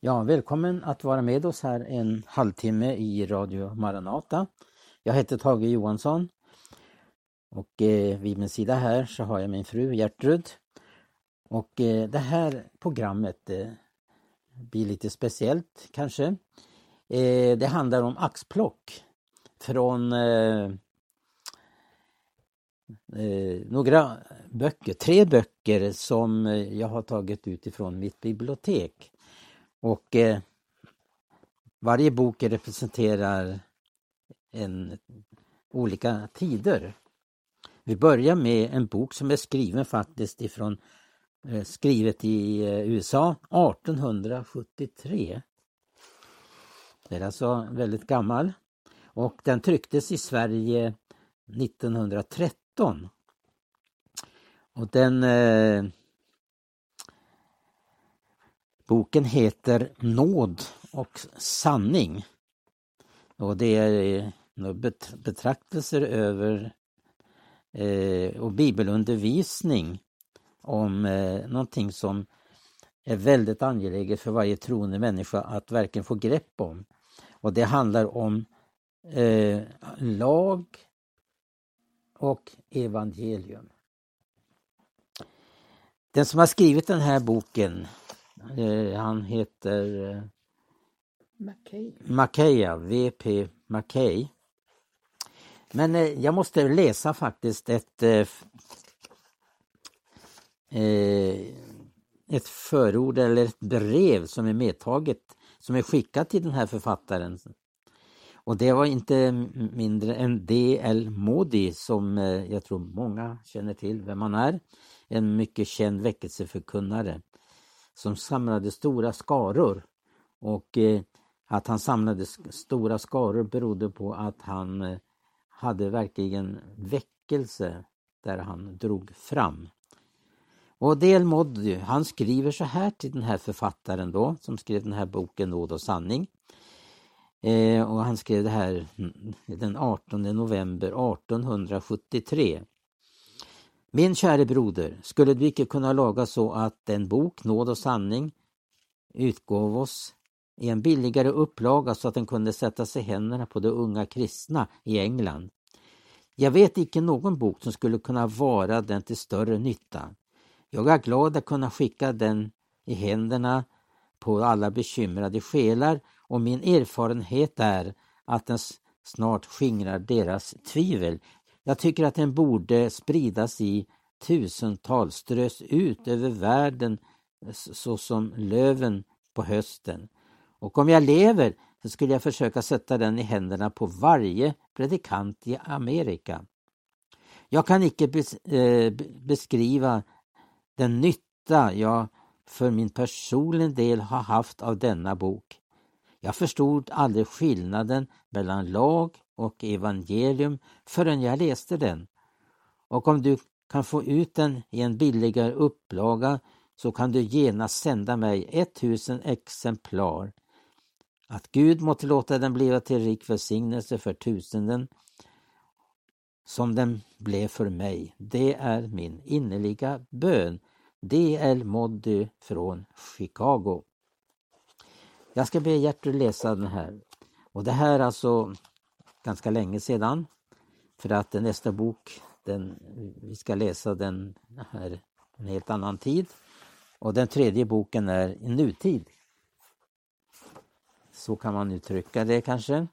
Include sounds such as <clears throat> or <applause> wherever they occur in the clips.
Ja, välkommen att vara med oss här en halvtimme i Radio Maranata. Jag heter Tage Johansson och eh, vid min sida här så har jag min fru Gertrud. Och eh, det här programmet eh, blir lite speciellt kanske. Eh, det handlar om axplock från eh, eh, några böcker, tre böcker som jag har tagit utifrån mitt bibliotek. Och eh, varje bok representerar en, olika tider. Vi börjar med en bok som är skriven faktiskt ifrån eh, skrivet i eh, USA 1873. Den är alltså väldigt gammal och den trycktes i Sverige 1913. Och den eh, Boken heter Nåd och sanning. Och det är eh, betraktelser över eh, och bibelundervisning om eh, någonting som är väldigt angeläget för varje troende människa att verkligen få grepp om. Och det handlar om eh, lag och evangelium. Den som har skrivit den här boken Eh, han heter eh, Mackay. Mackay, VP Mackay. Men eh, jag måste läsa faktiskt ett eh, eh, ett förord eller ett brev som är medtaget, som är skickat till den här författaren. Och det var inte mindre än D.L. Modi som eh, jag tror många känner till vem han är. En mycket känd väckelseförkunnare som samlade stora skaror. Och eh, att han samlade stora skaror berodde på att han eh, hade verkligen väckelse där han drog fram. Och Del Moddy, eh, han skriver så här till den här författaren då, som skrev den här boken Nåd och sanning. Eh, och han skrev det här mm, den 18 november 1873. Min käre broder, skulle du icke kunna laga så att en bok, Nåd och sanning, utgav oss i en billigare upplaga så att den kunde sättas i händerna på de unga kristna i England. Jag vet icke någon bok som skulle kunna vara den till större nytta. Jag är glad att kunna skicka den i händerna på alla bekymrade själar och min erfarenhet är att den snart skingrar deras tvivel. Jag tycker att den borde spridas i tusental, strös ut över världen såsom löven på hösten. Och om jag lever så skulle jag försöka sätta den i händerna på varje predikant i Amerika. Jag kan icke eh, beskriva den nytta jag för min personliga del har haft av denna bok. Jag förstod aldrig skillnaden mellan lag och evangelium förrän jag läste den. Och om du kan få ut den i en billigare upplaga så kan du genast sända mig 1000 exemplar. Att Gud måtte låta den bliva till rik välsignelse för tusenden som den blev för mig. Det är min innerliga bön. D.L. Moddy från Chicago. Jag ska be Gertrud läsa den här. Och det här alltså ganska länge sedan. För att nästa bok, den, vi ska läsa den här en helt annan tid. Och den tredje boken är i nutid. Så kan man uttrycka det kanske.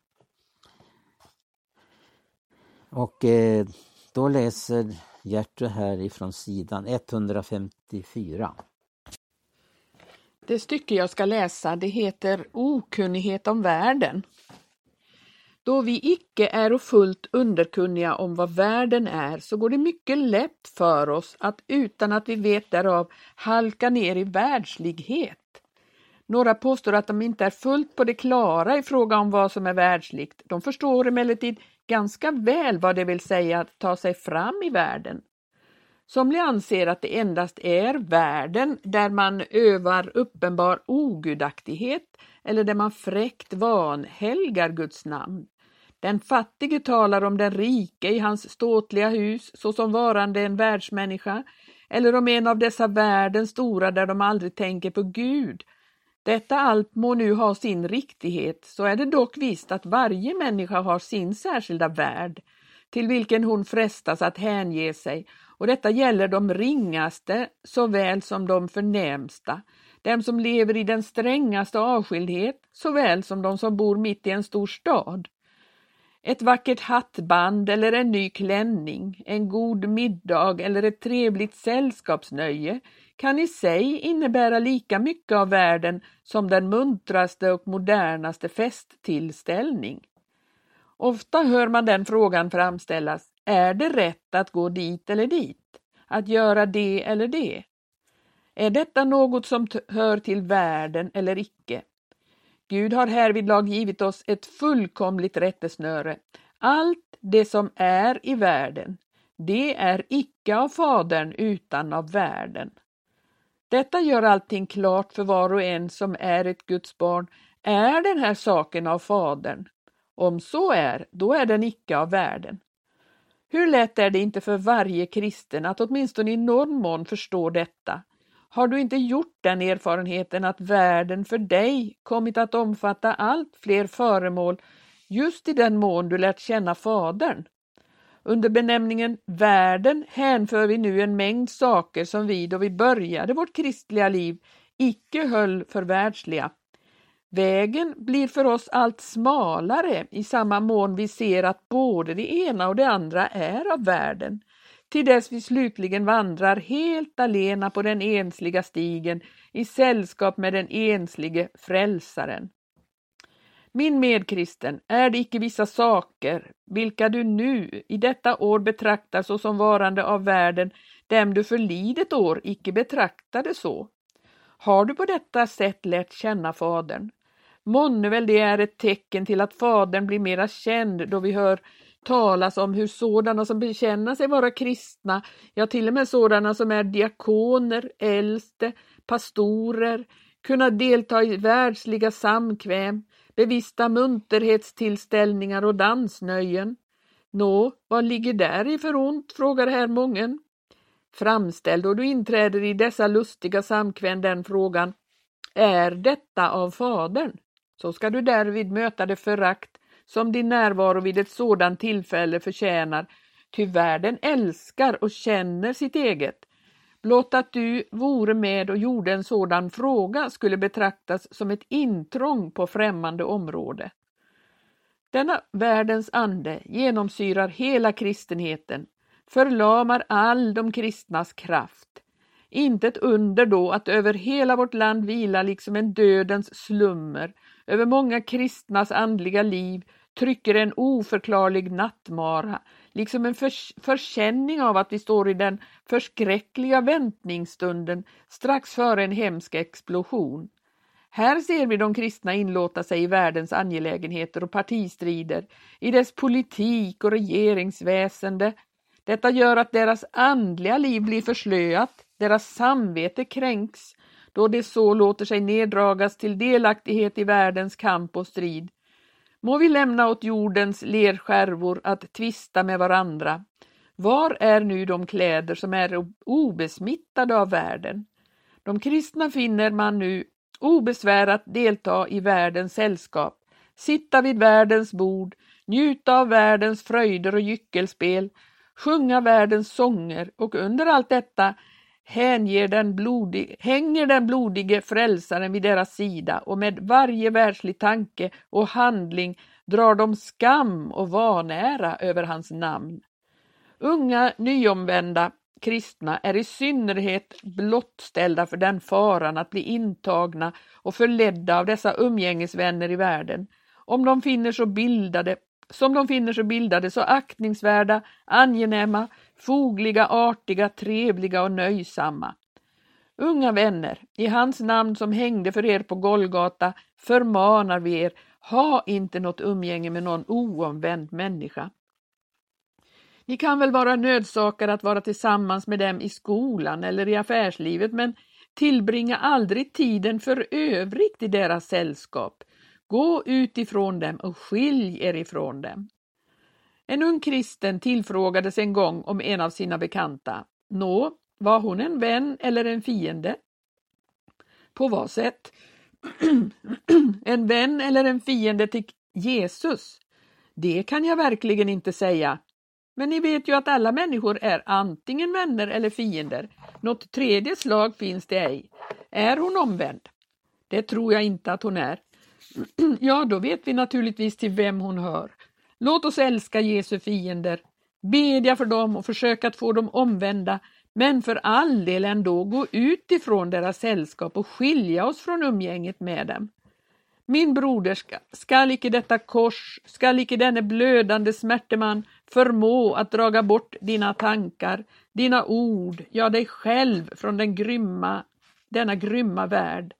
Och eh, då läser Gertrud här ifrån sidan 154. Det stycke jag ska läsa det heter Okunnighet om världen. Då vi icke är fullt underkunniga om vad världen är så går det mycket lätt för oss att utan att vi vet därav halka ner i världslighet. Några påstår att de inte är fullt på det klara i fråga om vad som är världsligt. De förstår emellertid ganska väl vad det vill säga att ta sig fram i världen. Somliga anser att det endast är världen där man övar uppenbar ogudaktighet eller där man fräckt vanhelgar Guds namn. Den fattige talar om den rike i hans ståtliga hus såsom varande en världsmänniska eller om en av dessa världens stora där de aldrig tänker på Gud. Detta allt må nu ha sin riktighet, så är det dock visst att varje människa har sin särskilda värld, till vilken hon frestas att hänge sig, och detta gäller de ringaste såväl som de förnämsta, dem som lever i den strängaste avskildhet såväl som de som bor mitt i en stor stad. Ett vackert hattband eller en ny klänning, en god middag eller ett trevligt sällskapsnöje kan i sig innebära lika mycket av världen som den muntraste och modernaste festtillställning. Ofta hör man den frågan framställas, är det rätt att gå dit eller dit? Att göra det eller det? Är detta något som hör till världen eller icke? Gud har härvidlag givit oss ett fullkomligt rättesnöre. Allt det som är i världen, det är icke av Fadern utan av världen. Detta gör allting klart för var och en som är ett Guds barn. Är den här saken av Fadern? Om så är, då är den icke av världen. Hur lätt är det inte för varje kristen att åtminstone i någon mån förstå detta? Har du inte gjort den erfarenheten att världen för dig kommit att omfatta allt fler föremål just i den mån du lärt känna Fadern? Under benämningen världen hänför vi nu en mängd saker som vi då vi började vårt kristliga liv icke höll för världsliga. Vägen blir för oss allt smalare i samma mån vi ser att både det ena och det andra är av världen, till dess vi slutligen vandrar helt alena på den ensliga stigen i sällskap med den enslige frälsaren. Min medkristen, är det icke vissa saker, vilka du nu i detta år betraktar såsom varande av världen, dem du förlidet år icke betraktade så? Har du på detta sätt lärt känna Fadern? Månne väl det är ett tecken till att Fadern blir mera känd då vi hör talas om hur sådana som bekänner sig vara kristna, ja till och med sådana som är diakoner, äldste, pastorer, kunna delta i världsliga samkväm, bevista munterhetstillställningar och dansnöjen. Nå, vad ligger där i för ont, frågar här mången. Framställ då du inträder i dessa lustiga samkväm den frågan, är detta av Fadern? Så ska du därvid möta det förakt som din närvaro vid ett sådant tillfälle förtjänar, ty världen älskar och känner sitt eget. Blott att du vore med och gjorde en sådan fråga skulle betraktas som ett intrång på främmande område. Denna världens ande genomsyrar hela kristenheten, förlamar all de kristnas kraft. Inte ett under då att över hela vårt land vilar liksom en dödens slummer, över många kristnas andliga liv trycker en oförklarlig nattmara, liksom en förs förkänning av att vi står i den förskräckliga väntningsstunden strax före en hemsk explosion. Här ser vi de kristna inlåta sig i världens angelägenheter och partistrider, i dess politik och regeringsväsende. Detta gör att deras andliga liv blir förslöat, deras samvete kränks, då de så låter sig neddragas till delaktighet i världens kamp och strid. Må vi lämna åt jordens lerskärvor att tvista med varandra. Var är nu de kläder som är obesmittade av världen? De kristna finner man nu obesvärat delta i världens sällskap, sitta vid världens bord, njuta av världens fröjder och gyckelspel, sjunga världens sånger och under allt detta hänger den, blodig, hänger den blodige frälsaren vid deras sida och med varje världslig tanke och handling drar de skam och vanära över hans namn. Unga nyomvända kristna är i synnerhet blottställda för den faran att bli intagna och förledda av dessa umgängesvänner i världen, om de finner så bildade, som de finner så bildade, så aktningsvärda, angenäma, fogliga, artiga, trevliga och nöjsamma. Unga vänner, i hans namn som hängde för er på Golgata förmanar vi er, ha inte något umgänge med någon oomvänd människa. Ni kan väl vara nödsakade att vara tillsammans med dem i skolan eller i affärslivet, men tillbringa aldrig tiden för övrigt i deras sällskap. Gå ut ifrån dem och skilj er ifrån dem. En ung kristen tillfrågades en gång om en av sina bekanta. Nå, var hon en vän eller en fiende? På vad sätt? <clears throat> en vän eller en fiende till Jesus? Det kan jag verkligen inte säga. Men ni vet ju att alla människor är antingen vänner eller fiender. Något tredje slag finns det ej. Är hon omvänd? Det tror jag inte att hon är. <clears throat> Ja, då vet vi naturligtvis till vem hon hör. Låt oss älska Jesu fiender, bedja för dem och försöka att få dem omvända, men för all del ändå gå ut ifrån deras sällskap och skilja oss från umgänget med dem. Min broderska, skall icke detta kors, skall icke denne blödande smärteman förmå att draga bort dina tankar, dina ord, ja dig själv från den grymma, denna grymma värld.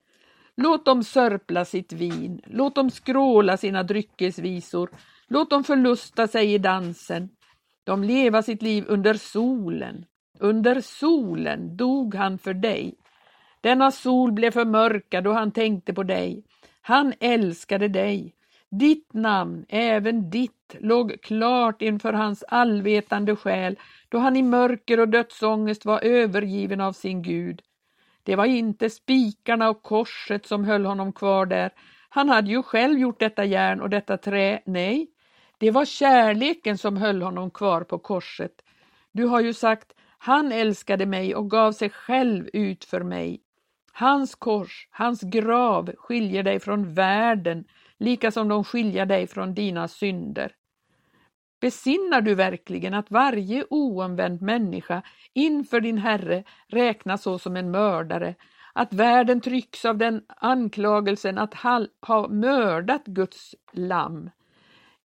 Låt dem sörpla sitt vin, låt dem skråla sina dryckesvisor, låt dem förlusta sig i dansen. De leva sitt liv under solen. Under solen dog han för dig. Denna sol blev förmörkad och han tänkte på dig. Han älskade dig. Ditt namn, även ditt, låg klart inför hans allvetande själ då han i mörker och dödsångest var övergiven av sin Gud. Det var inte spikarna och korset som höll honom kvar där. Han hade ju själv gjort detta järn och detta trä. Nej, det var kärleken som höll honom kvar på korset. Du har ju sagt, han älskade mig och gav sig själv ut för mig. Hans kors, hans grav skiljer dig från världen, lika som de skiljer dig från dina synder. Besinnar du verkligen att varje oomvänd människa inför din Herre räknas så som en mördare, att världen trycks av den anklagelsen att ha mördat Guds lamm?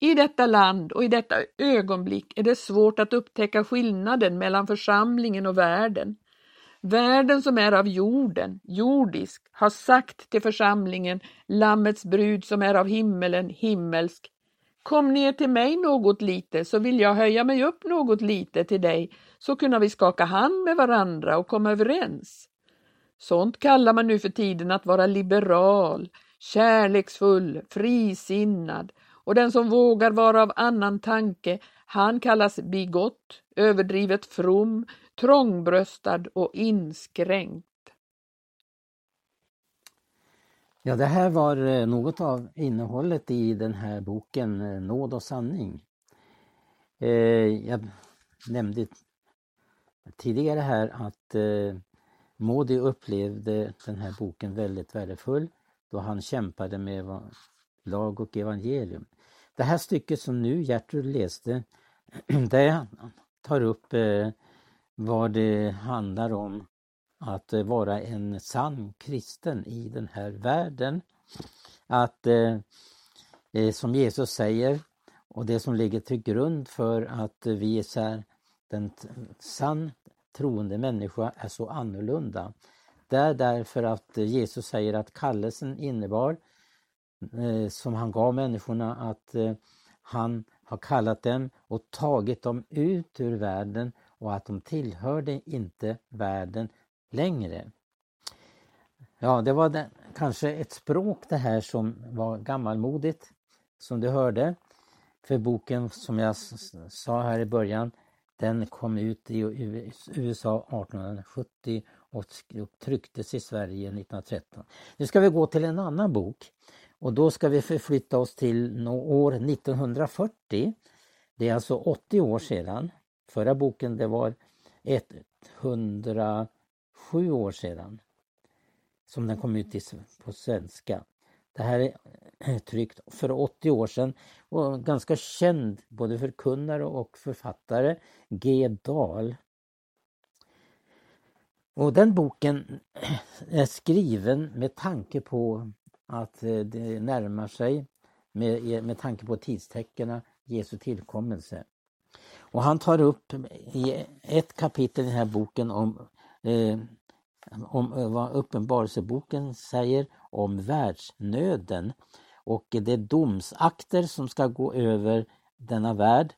I detta land och i detta ögonblick är det svårt att upptäcka skillnaden mellan församlingen och världen. Världen som är av jorden, jordisk, har sagt till församlingen, Lammets brud som är av himmelen, himmelsk. Kom ner till mig något lite så vill jag höja mig upp något lite till dig så kunna vi skaka hand med varandra och komma överens. Sånt kallar man nu för tiden att vara liberal, kärleksfull, frisinnad och den som vågar vara av annan tanke, han kallas bigott, överdrivet from, trångbröstad och inskränkt. Ja, det här var eh, något av innehållet i den här boken eh, Nåd och sanning. Eh, jag nämnde tidigare här att Modi upplevde den här boken väldigt värdefull då han kämpade med lag och evangelium. Det här stycket som nu Gertrud läste, <clears throat> det tar upp eh, vad det handlar om att eh, vara en sann kristen i den här världen. Att eh, som Jesus säger och det som ligger till grund för att vi är så här, den sann troende människa är så annorlunda. Det är därför att Jesus säger att kallelsen innebar Eh, som han gav människorna att eh, han har kallat dem och tagit dem ut ur världen och att de tillhörde inte världen längre. Ja, det var den, kanske ett språk det här som var gammalmodigt, som du hörde. För boken som jag sa här i början, den kom ut i USA 1870 och trycktes i Sverige 1913. Nu ska vi gå till en annan bok och då ska vi förflytta oss till år 1940. Det är alltså 80 år sedan. Förra boken det var 107 år sedan som den kom ut på svenska. Det här är <clears throat> tryckt för 80 år sedan och ganska känd både förkunnare och författare, G. Dahl. Och den boken <clears throat> är skriven med tanke på att eh, det närmar sig med, e, med tanke på tidstecknen Jesu tillkommelse. Och han tar upp i ett kapitel i den här boken om, eh, om eh, vad Uppenbarelseboken säger om världsnöden. Och det är domsakter som ska gå över denna värld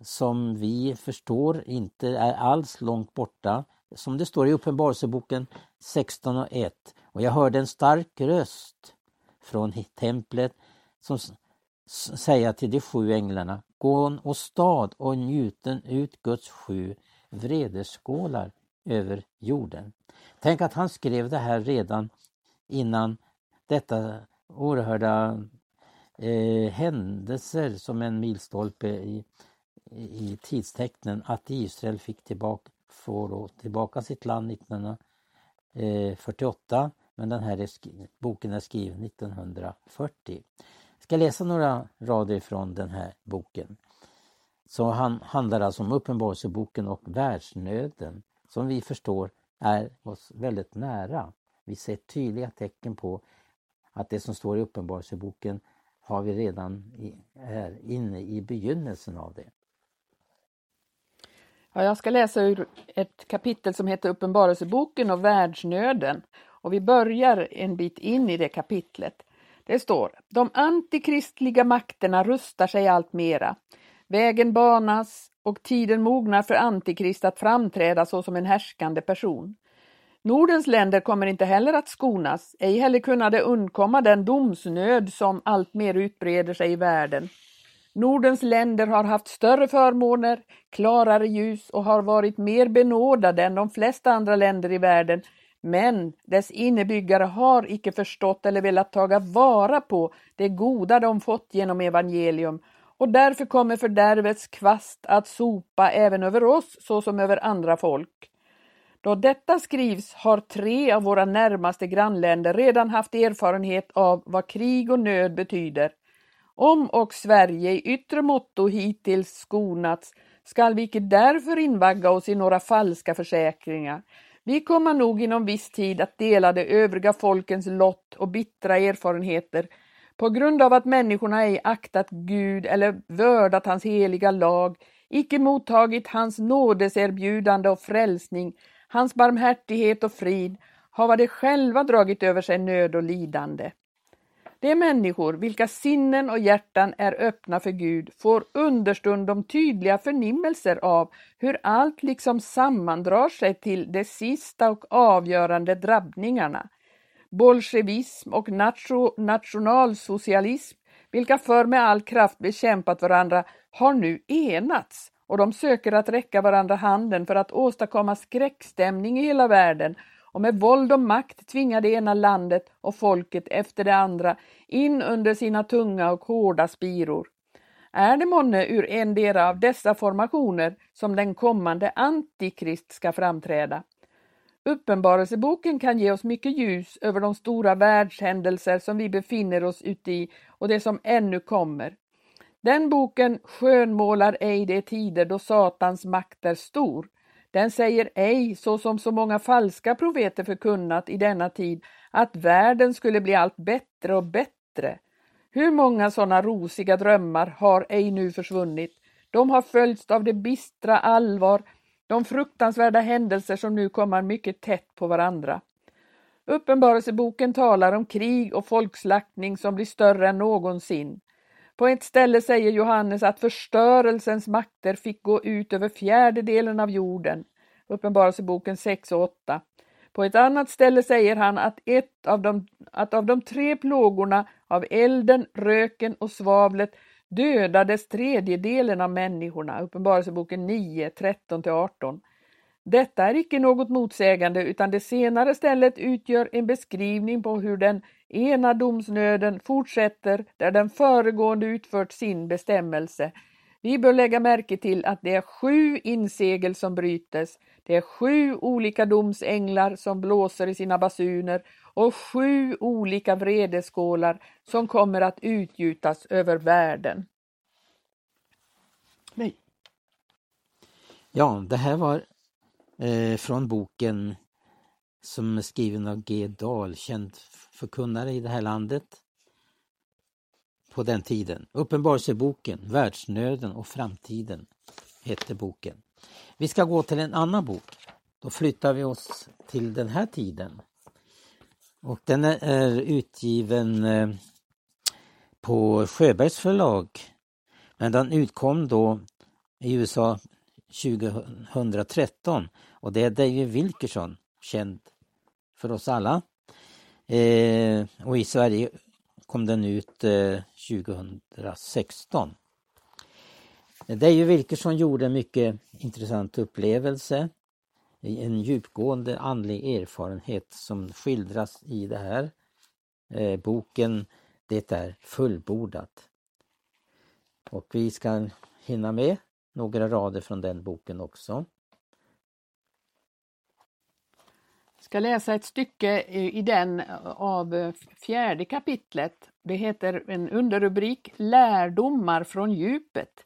som vi förstår inte är alls långt borta. Som det står i Uppenbarelseboken 16 och 1. Och jag hörde en stark röst från templet som säga till de sju änglarna, gå och stad och njuten ut Guds sju vredeskålar över jorden. Tänk att han skrev det här redan innan detta oerhörda eh, händelser som en milstolpe i, i, i tidstecknen att Israel fick tillbaka, får tillbaka sitt land 1948 men den här är boken är skriven 1940. Jag ska läsa några rader från den här boken. Så han handlar alltså om Uppenbarelseboken och världsnöden som vi förstår är oss väldigt nära. Vi ser tydliga tecken på att det som står i Uppenbarelseboken har vi redan i, är inne i begynnelsen av det. Ja, jag ska läsa ur ett kapitel som heter Uppenbarelseboken och världsnöden. Och vi börjar en bit in i det kapitlet. Det står, de antikristliga makterna rustar sig allt mera. Vägen banas och tiden mognar för Antikrist att framträda såsom en härskande person. Nordens länder kommer inte heller att skonas, ej heller kunna undkomma den domsnöd som allt mer utbreder sig i världen. Nordens länder har haft större förmåner, klarare ljus och har varit mer benådade än de flesta andra länder i världen, men dess innebyggare har icke förstått eller velat taga vara på det goda de fått genom evangelium och därför kommer fördärvets kvast att sopa även över oss såsom över andra folk. Då detta skrivs har tre av våra närmaste grannländer redan haft erfarenhet av vad krig och nöd betyder. Om och Sverige i yttre motto hittills skonats skall vi icke därför invagga oss i några falska försäkringar. Vi kommer nog inom viss tid att dela de övriga folkens lott och bittra erfarenheter på grund av att människorna ej aktat Gud eller vördat hans heliga lag, icke mottagit hans nådeserbjudande och frälsning, hans barmhärtighet och frid, hava de själva dragit över sig nöd och lidande. De människor vilka sinnen och hjärtan är öppna för Gud får understundom tydliga förnimmelser av hur allt liksom sammandrar sig till de sista och avgörande drabbningarna, bolsjevism och nation, nationalsocialism, vilka förr med all kraft bekämpat varandra, har nu enats och de söker att räcka varandra handen för att åstadkomma skräckstämning i hela världen och med våld och makt tvinga det ena landet och folket efter det andra in under sina tunga och hårda spiror. Är det månne ur endera av dessa formationer som den kommande Antikrist ska framträda? Uppenbarelseboken kan ge oss mycket ljus över de stora världshändelser som vi befinner oss ute i och det som ännu kommer. Den boken skönmålar ej de tider då Satans makt är stor. Den säger ej, så som så många falska profeter förkunnat i denna tid, att världen skulle bli allt bättre och bättre. Hur många sådana rosiga drömmar har ej nu försvunnit? De har följts av det bistra allvar de fruktansvärda händelser som nu kommer mycket tätt på varandra. Uppenbarelseboken talar om krig och folkslaktning som blir större än någonsin. På ett ställe säger Johannes att förstörelsens makter fick gå ut över fjärdedelen av jorden. Uppenbarelseboken 6 och 8. På ett annat ställe säger han att, ett av de, att av de tre plågorna av elden, röken och svavlet dödades tredjedelen av människorna, Uppenbarelseboken 9, 13-18. Detta är icke något motsägande utan det senare stället utgör en beskrivning på hur den ena domsnöden fortsätter där den föregående utfört sin bestämmelse. Vi bör lägga märke till att det är sju insegel som brytes, det är sju olika domsänglar som blåser i sina basuner och sju olika vredeskålar som kommer att utgjutas över världen. Nej. Ja, det här var eh, från boken som är skriven av G. Dahl, känd förkunnare i det här landet på den tiden. Uppenbarelseboken, Världsnöden och framtiden hette boken. Vi ska gå till en annan bok. Då flyttar vi oss till den här tiden. Och den är utgiven eh, på Sjöbergs förlag. Men den utkom då i USA 2013 och det är David Wilkerson, känd för oss alla. Eh, och i Sverige kom den ut eh, 2016. David Wilkerson gjorde en mycket intressant upplevelse en djupgående andlig erfarenhet som skildras i det här eh, boken Det är fullbordat. Och vi ska hinna med några rader från den boken också. Jag ska läsa ett stycke i den eh, av eh, fjärde kapitlet. Det heter en underrubrik Lärdomar från djupet.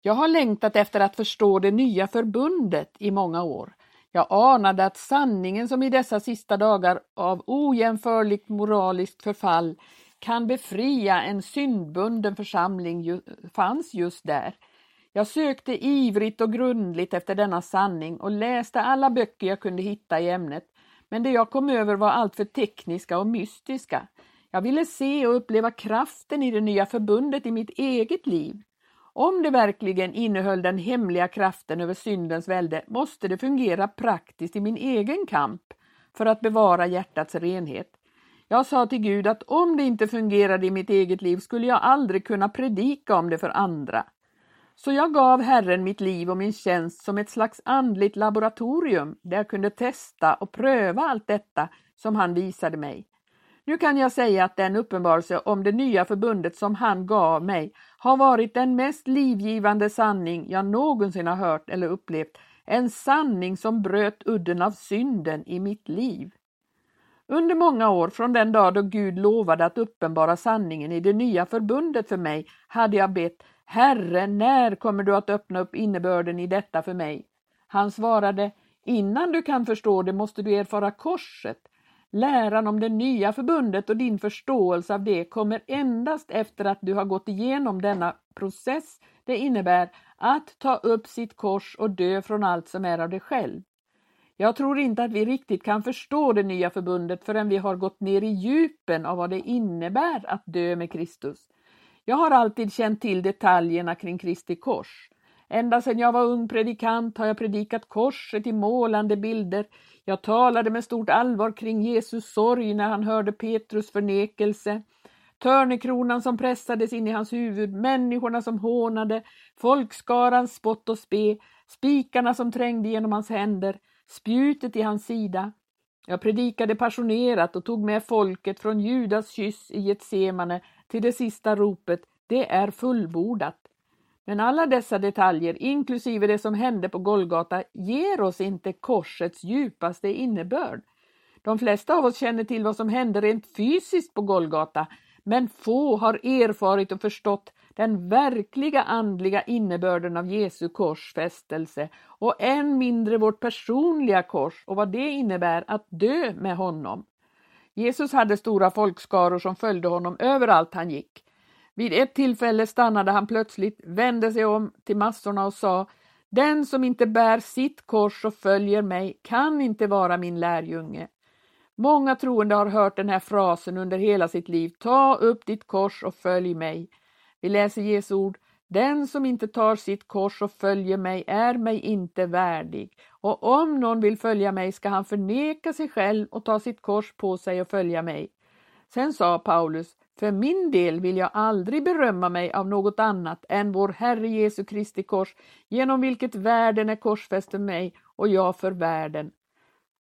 Jag har längtat efter att förstå det nya förbundet i många år. Jag anade att sanningen som i dessa sista dagar av ojämförligt moraliskt förfall kan befria en syndbunden församling fanns just där. Jag sökte ivrigt och grundligt efter denna sanning och läste alla böcker jag kunde hitta i ämnet, men det jag kom över var alltför tekniska och mystiska. Jag ville se och uppleva kraften i det nya förbundet i mitt eget liv. Om det verkligen innehöll den hemliga kraften över syndens välde måste det fungera praktiskt i min egen kamp för att bevara hjärtats renhet. Jag sa till Gud att om det inte fungerade i mitt eget liv skulle jag aldrig kunna predika om det för andra. Så jag gav Herren mitt liv och min tjänst som ett slags andligt laboratorium där jag kunde testa och pröva allt detta som han visade mig. Nu kan jag säga att den uppenbarelse om det nya förbundet som han gav mig har varit den mest livgivande sanning jag någonsin har hört eller upplevt. En sanning som bröt udden av synden i mitt liv. Under många år, från den dag då Gud lovade att uppenbara sanningen i det nya förbundet för mig, hade jag bett Herre, när kommer du att öppna upp innebörden i detta för mig? Han svarade, innan du kan förstå det måste du erfara korset. Läran om det nya förbundet och din förståelse av det kommer endast efter att du har gått igenom denna process det innebär att ta upp sitt kors och dö från allt som är av dig själv. Jag tror inte att vi riktigt kan förstå det nya förbundet förrän vi har gått ner i djupen av vad det innebär att dö med Kristus. Jag har alltid känt till detaljerna kring Kristi kors. Ända sedan jag var ung predikant har jag predikat korset i målande bilder. Jag talade med stort allvar kring Jesus sorg när han hörde Petrus förnekelse. Törnekronan som pressades in i hans huvud, människorna som hånade, folkskarans spott och spe, spikarna som trängde genom hans händer, spjutet i hans sida. Jag predikade passionerat och tog med folket från Judas kyss i Getsemane till det sista ropet ”Det är fullbordat”. Men alla dessa detaljer, inklusive det som hände på Golgata, ger oss inte korsets djupaste innebörd. De flesta av oss känner till vad som hände rent fysiskt på Golgata, men få har erfarit och förstått den verkliga andliga innebörden av Jesu korsfästelse och än mindre vårt personliga kors och vad det innebär att dö med honom. Jesus hade stora folkskaror som följde honom överallt han gick. Vid ett tillfälle stannade han plötsligt, vände sig om till massorna och sa Den som inte bär sitt kors och följer mig kan inte vara min lärjunge. Många troende har hört den här frasen under hela sitt liv. Ta upp ditt kors och följ mig. Vi läser Jesu ord. Den som inte tar sitt kors och följer mig är mig inte värdig. Och om någon vill följa mig ska han förneka sig själv och ta sitt kors på sig och följa mig. Sen sa Paulus, för min del vill jag aldrig berömma mig av något annat än vår Herre Jesu Kristi kors, genom vilket världen är korsfäst för mig och jag för världen.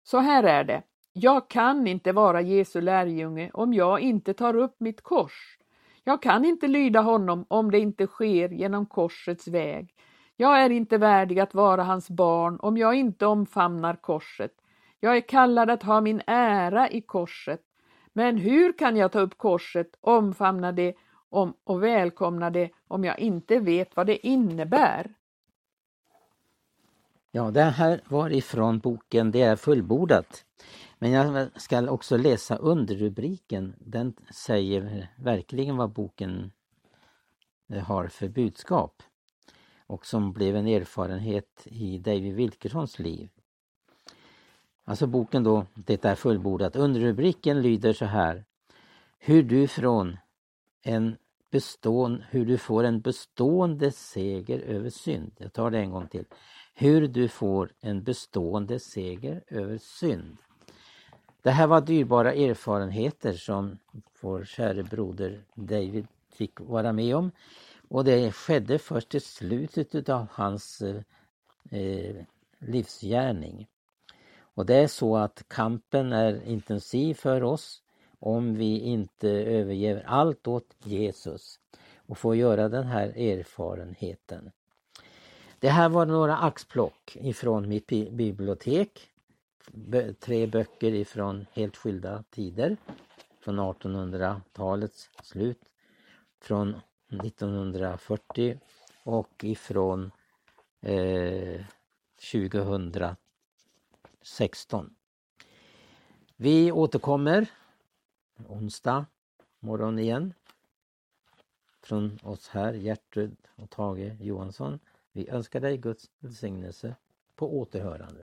Så här är det, jag kan inte vara Jesu lärjunge om jag inte tar upp mitt kors. Jag kan inte lyda honom om det inte sker genom korsets väg. Jag är inte värdig att vara hans barn om jag inte omfamnar korset. Jag är kallad att ha min ära i korset. Men hur kan jag ta upp korset, omfamna det om, och välkomna det om jag inte vet vad det innebär? Ja, det här var ifrån boken Det är fullbordat. Men jag ska också läsa underrubriken. Den säger verkligen vad boken eh, har för budskap och som blev en erfarenhet i David Wilkersons liv. Alltså boken då, Det är fullbordat. Underrubriken lyder så här. Hur du från en bestån, hur du får en bestående seger över synd. Jag tar det en gång till. Hur du får en bestående seger över synd. Det här var dyrbara erfarenheter som vår käre broder David fick vara med om. Och det skedde först i slutet av hans eh, livsgärning. Och det är så att kampen är intensiv för oss om vi inte överger allt åt Jesus och får göra den här erfarenheten. Det här var några axplock ifrån mitt bibliotek. Tre böcker ifrån helt skilda tider. Från 1800-talets slut, från 1940 och ifrån eh, 2016. Vi återkommer onsdag morgon igen. Från oss här, Gertrud och Tage Johansson. Vi önskar dig Guds välsignelse på återhörande.